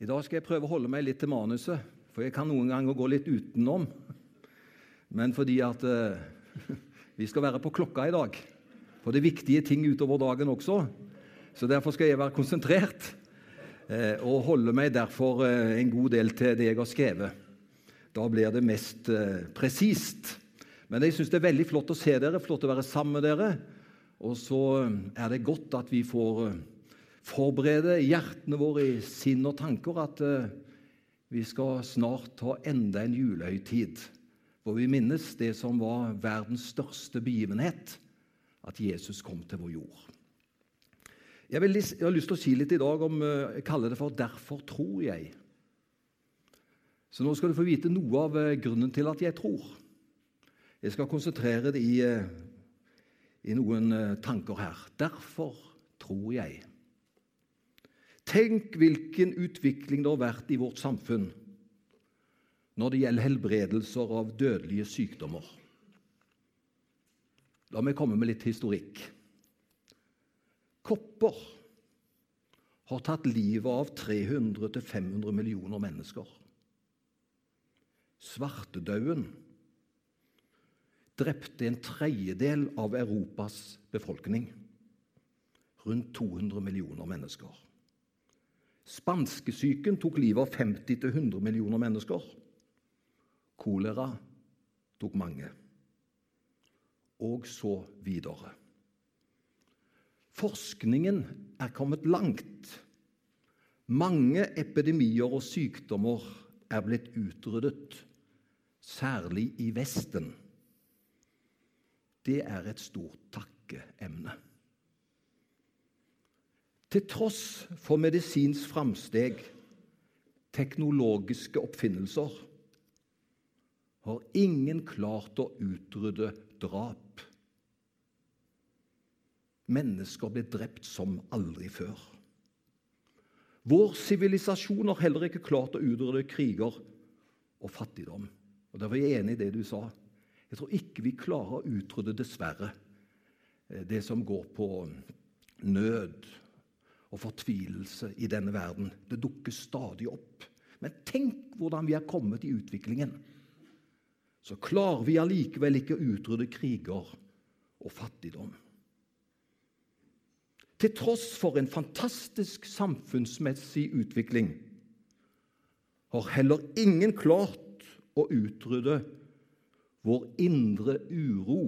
I dag skal jeg prøve å holde meg litt til manuset, for jeg kan noen ganger gå litt utenom. Men fordi at eh, vi skal være på klokka i dag, for det er viktige ting utover dagen også. Så derfor skal jeg være konsentrert eh, og holde meg derfor eh, en god del til det jeg har skrevet. Da blir det mest presist. Men jeg syns det er veldig flott å se dere, flott å være sammen med dere. Og så er det godt at vi får forberede hjertene våre i sinn og tanker at uh, vi skal snart ha enda en julehøytid hvor vi minnes det som var verdens største begivenhet, at Jesus kom til vår jord. Jeg, vil, jeg har lyst til å si litt i dag om uh, Jeg kaller det for 'Derfor tror jeg'. Så nå skal du få vite noe av uh, grunnen til at jeg tror. Jeg skal konsentrere det i, i noen tanker her. Derfor tror jeg. Tenk hvilken utvikling det har vært i vårt samfunn når det gjelder helbredelser av dødelige sykdommer. La meg komme med litt historikk. Kopper har tatt livet av 300-500 millioner mennesker. Svartedauden drepte en tredjedel av Europas befolkning. Rundt 200 millioner mennesker. Spanskesyken tok livet av 50-100 millioner mennesker. Kolera tok mange. Og så videre. Forskningen er kommet langt. Mange epidemier og sykdommer er blitt utryddet, særlig i Vesten. Det er et stort takkeemne. Til tross for medisinsk framsteg, teknologiske oppfinnelser, har ingen klart å utrydde drap. Mennesker ble drept som aldri før. Vår sivilisasjon har heller ikke klart å utrydde kriger og fattigdom. Og Derfor er jeg enig i det du sa. Jeg tror ikke vi klarer å utrydde, dessverre, det som går på nød og fortvilelse i denne verden. Det dukker stadig opp. Men tenk hvordan vi er kommet i utviklingen. Så klarer vi allikevel ikke å utrydde kriger og fattigdom. Til tross for en fantastisk samfunnsmessig utvikling har heller ingen klart å utrydde vår indre uro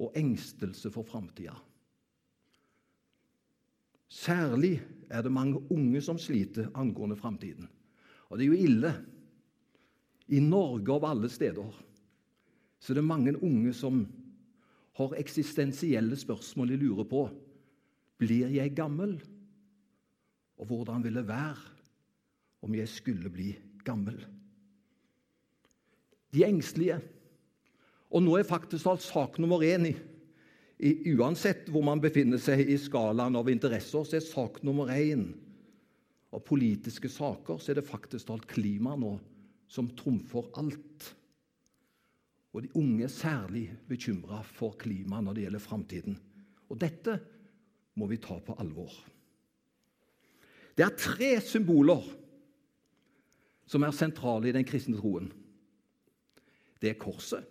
og engstelse for framtida. Særlig er det mange unge som sliter angående framtiden. Og det er jo ille. I Norge av alle steder så er det mange unge som har eksistensielle spørsmål de lurer på. Blir jeg gammel? Og hvordan vil det være om jeg skulle bli gammel? De engstelige. Og nå er faktisk alt sak nummer én i uansett hvor man befinner seg i skalaen av interesser, så er sak nummer én av politiske saker så er det faktisk alt klima nå som trumfer alt. Og de unge er særlig bekymra for klimaet når det gjelder framtiden. Og dette må vi ta på alvor. Det er tre symboler som er sentrale i den kristne troen. Det er korset,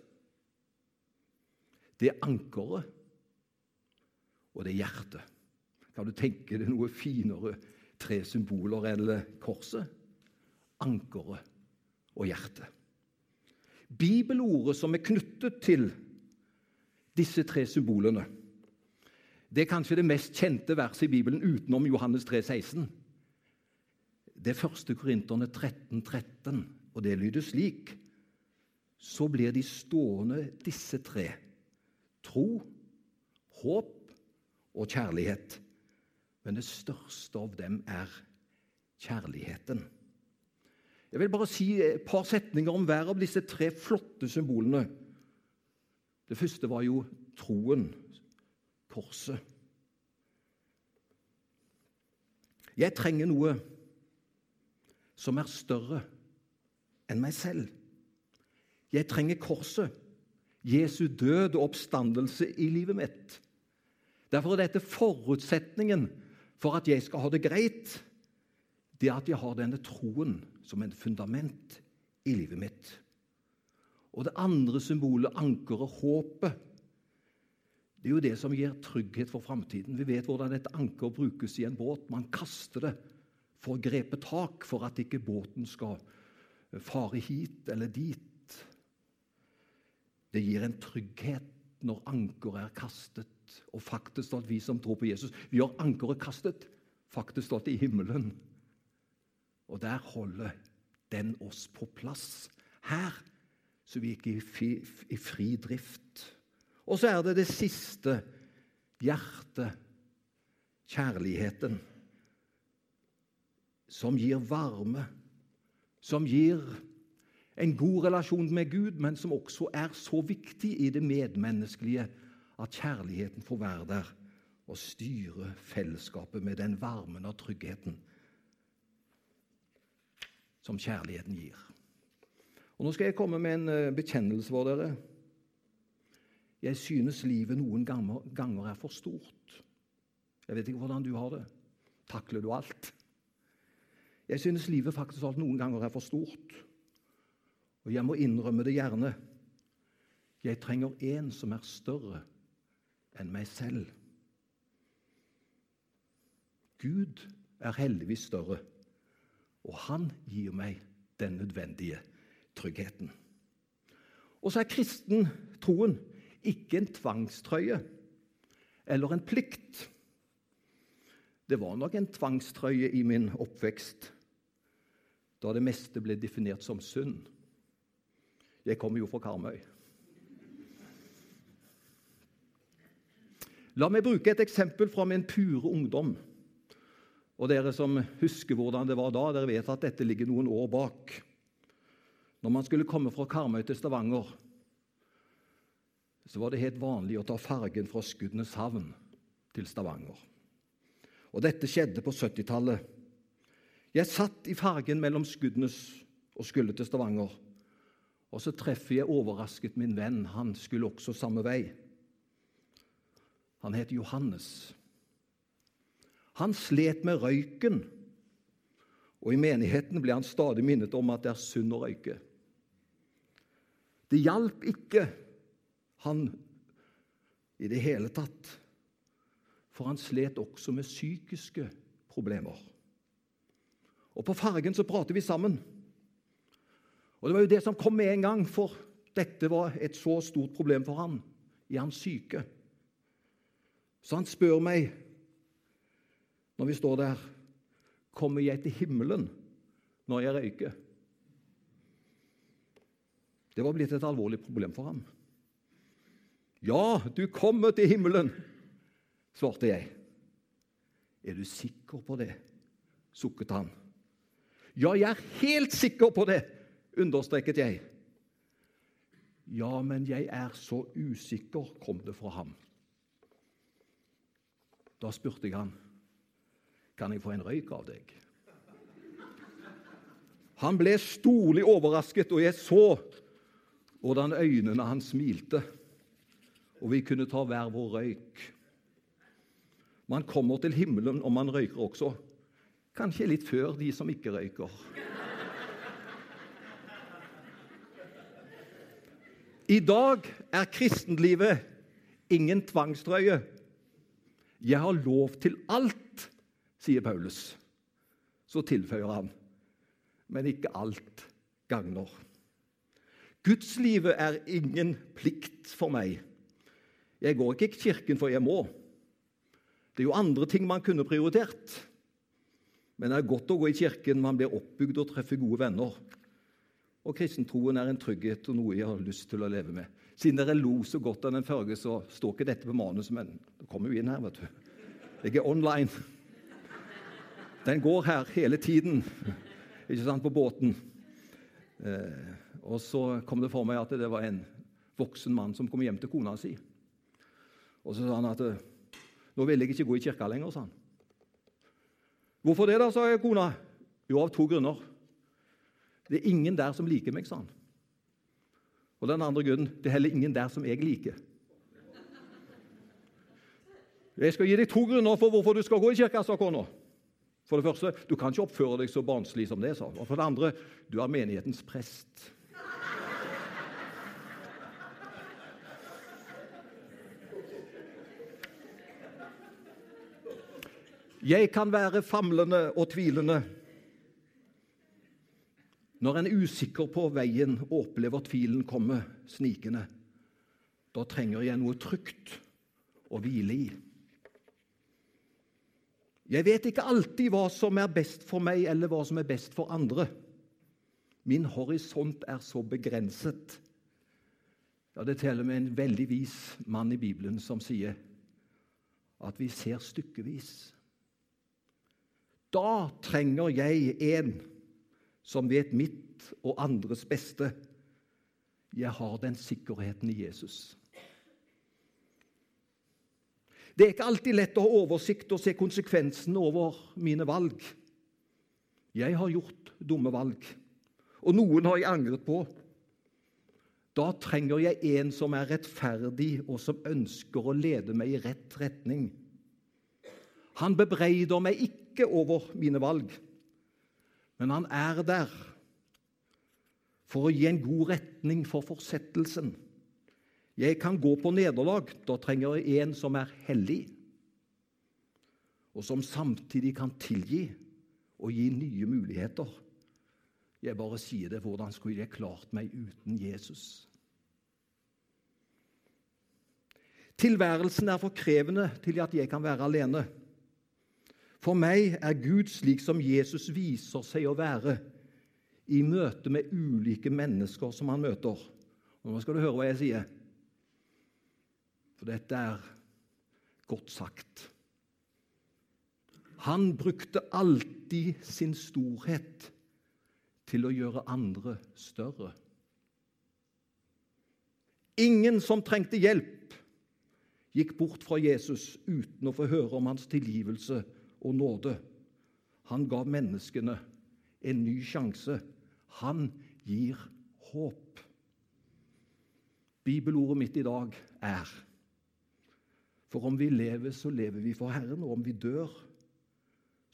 det er ankeret, og det er hjertet. Kan du tenke deg noe finere tre symboler enn korset? Ankeret og hjertet. Bibelordet som er knyttet til disse tre symbolene, det er kanskje det mest kjente verset i Bibelen utenom Johannes 3, 16. Det er 1. Korinterne 13, 13, og det lyder slik Så blir de stående, disse tre. Tro, håp og kjærlighet. Men det største av dem er kjærligheten. Jeg vil bare si et par setninger om hver av disse tre flotte symbolene. Det første var jo troen, korset. Jeg trenger noe som er større enn meg selv. Jeg trenger korset, Jesu død og oppstandelse i livet mitt. Derfor er dette forutsetningen for at jeg skal ha det greit. det er at jeg har denne troen som en fundament i livet mitt. Og det andre symbolet, ankeret, håpet, det er jo det som gir trygghet for framtiden. Vi vet hvordan et anker brukes i en båt. Man kaster det for å grepe tak for at ikke båten skal fare hit eller dit. Det gir en trygghet når ankeret er kastet. Og faktisk at vi som tror på Jesus, vi har ankeret kastet. Faktisk stått i himmelen. Og der holder den oss på plass. Her så vi ikke er i fri drift. Og så er det det siste hjertet, kjærligheten, som gir varme, som gir en god relasjon med Gud, men som også er så viktig i det medmenneskelige at kjærligheten får være der og styre fellesskapet med den varmen og tryggheten som kjærligheten gir. Og Nå skal jeg komme med en eh, bekjennelse for dere. Jeg synes livet noen ganger er for stort. Jeg vet ikke hvordan du har det. Takler du alt? Jeg synes livet faktisk alt noen ganger er for stort. Og jeg må innrømme det gjerne. Jeg trenger en som er større enn meg selv. Gud er heldigvis større, og han gir meg den nødvendige tryggheten. Og så er kristen troen ikke en tvangstrøye eller en plikt. Det var nok en tvangstrøye i min oppvekst da det meste ble definert som synd. Jeg kommer jo fra Karmøy. La meg bruke et eksempel fra min pure ungdom. Og Dere som husker hvordan det var da, dere vet at dette ligger noen år bak. Når man skulle komme fra Karmøy til Stavanger, så var det helt vanlig å ta fergen fra Skudeneshavn til Stavanger. Og Dette skjedde på 70-tallet. Jeg satt i fergen mellom Skudenes og skulle til Stavanger. Og så treffer jeg overrasket min venn. Han skulle også samme vei. Han het Johannes. Han slet med røyken, og i menigheten ble han stadig minnet om at det er synd å røyke. Det hjalp ikke han i det hele tatt, for han slet også med psykiske problemer. Og På Fargen så prater vi sammen. Og Det var jo det som kom med en gang, for dette var et så stort problem for han i hans syke. Så han spør meg når vi står der Kommer jeg til himmelen når jeg røyker? Det var blitt et alvorlig problem for ham. Ja, du kommer til himmelen, svarte jeg. Er du sikker på det? sukket han. Ja, jeg er helt sikker på det, understreket jeg. Ja, men jeg er så usikker, kom det fra ham. Da spurte jeg han, kan jeg få en røyk av deg? Han ble storlig overrasket, og jeg så hvordan øynene hans smilte. Og vi kunne ta hver vår røyk. Man kommer til himmelen om man røyker også. Kanskje litt før de som ikke røyker. I dag er kristenlivet ingen tvangstrøye. Jeg har lov til alt, sier Paulus. Så tilføyer han, men ikke alt gagner. Gudslivet er ingen plikt for meg. Jeg går ikke i kirken for jeg må. Det er jo andre ting man kunne prioritert. Men det er godt å gå i kirken, man blir oppbygd og treffer gode venner. Og kristentroen er en trygghet og noe jeg har lyst til å leve med. Siden dere lo så godt av den førre, så står ikke dette på manus, men det kommer jo inn her, vet du. Jeg er online. Den går her hele tiden, ikke sant, på båten. Eh, og så kom det for meg at det var en voksen mann som kom hjem til kona si. Og så sa han at nå vil jeg ikke gå i kirka lenger. sa han. Hvorfor det, da, sa jeg kona. Jo, av to grunner. Det er ingen der som liker meg, sa han. Og den andre grunnen det er heller ingen der som jeg liker. Jeg skal gi deg to grunner for hvorfor du skal gå i kirka, sa kona. For det første, du kan ikke oppføre deg så barnslig som det. sa Og for det andre, du er menighetens prest. Jeg kan være famlende og tvilende. Når en er usikker på veien og opplever tvilen komme snikende, da trenger jeg noe trygt å hvile i. Jeg vet ikke alltid hva som er best for meg, eller hva som er best for andre. Min horisont er så begrenset. Ja, Det og med en veldig vis mann i Bibelen som sier at vi ser stykkevis. Da trenger jeg en som vet mitt og andres beste. Jeg har den sikkerheten i Jesus. Det er ikke alltid lett å ha oversikt og se konsekvensene over mine valg. Jeg har gjort dumme valg, og noen har jeg angret på. Da trenger jeg en som er rettferdig, og som ønsker å lede meg i rett retning. Han bebreider meg ikke over mine valg, men han er der for å gi en god retning for fortsettelsen. Jeg kan gå på nederlag. Da trenger jeg en som er hellig, og som samtidig kan tilgi og gi nye muligheter. Jeg bare sier det. Hvordan skulle jeg klart meg uten Jesus? Tilværelsen er for krevende til at jeg kan være alene. For meg er Gud slik som Jesus viser seg å være i møte med ulike mennesker som han møter. Og nå skal du høre hva jeg sier. For dette er godt sagt. Han brukte alltid sin storhet til å gjøre andre større. Ingen som trengte hjelp, gikk bort fra Jesus uten å få høre om hans tilgivelse og nåde. Han ga menneskene en ny sjanse. Han gir håp. Bibelordet mitt i dag er for om vi lever, så lever vi for Herren, og om vi dør,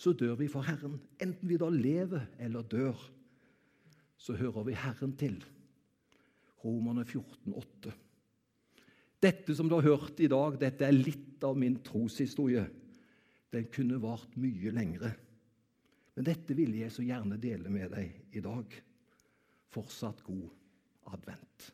så dør vi for Herren. Enten vi da lever eller dør, så hører vi Herren til. Romerne 14, 8. Dette som du har hørt i dag, dette er litt av min troshistorie. Den kunne vart mye lengre. Men dette ville jeg så gjerne dele med deg i dag. Fortsatt god advent.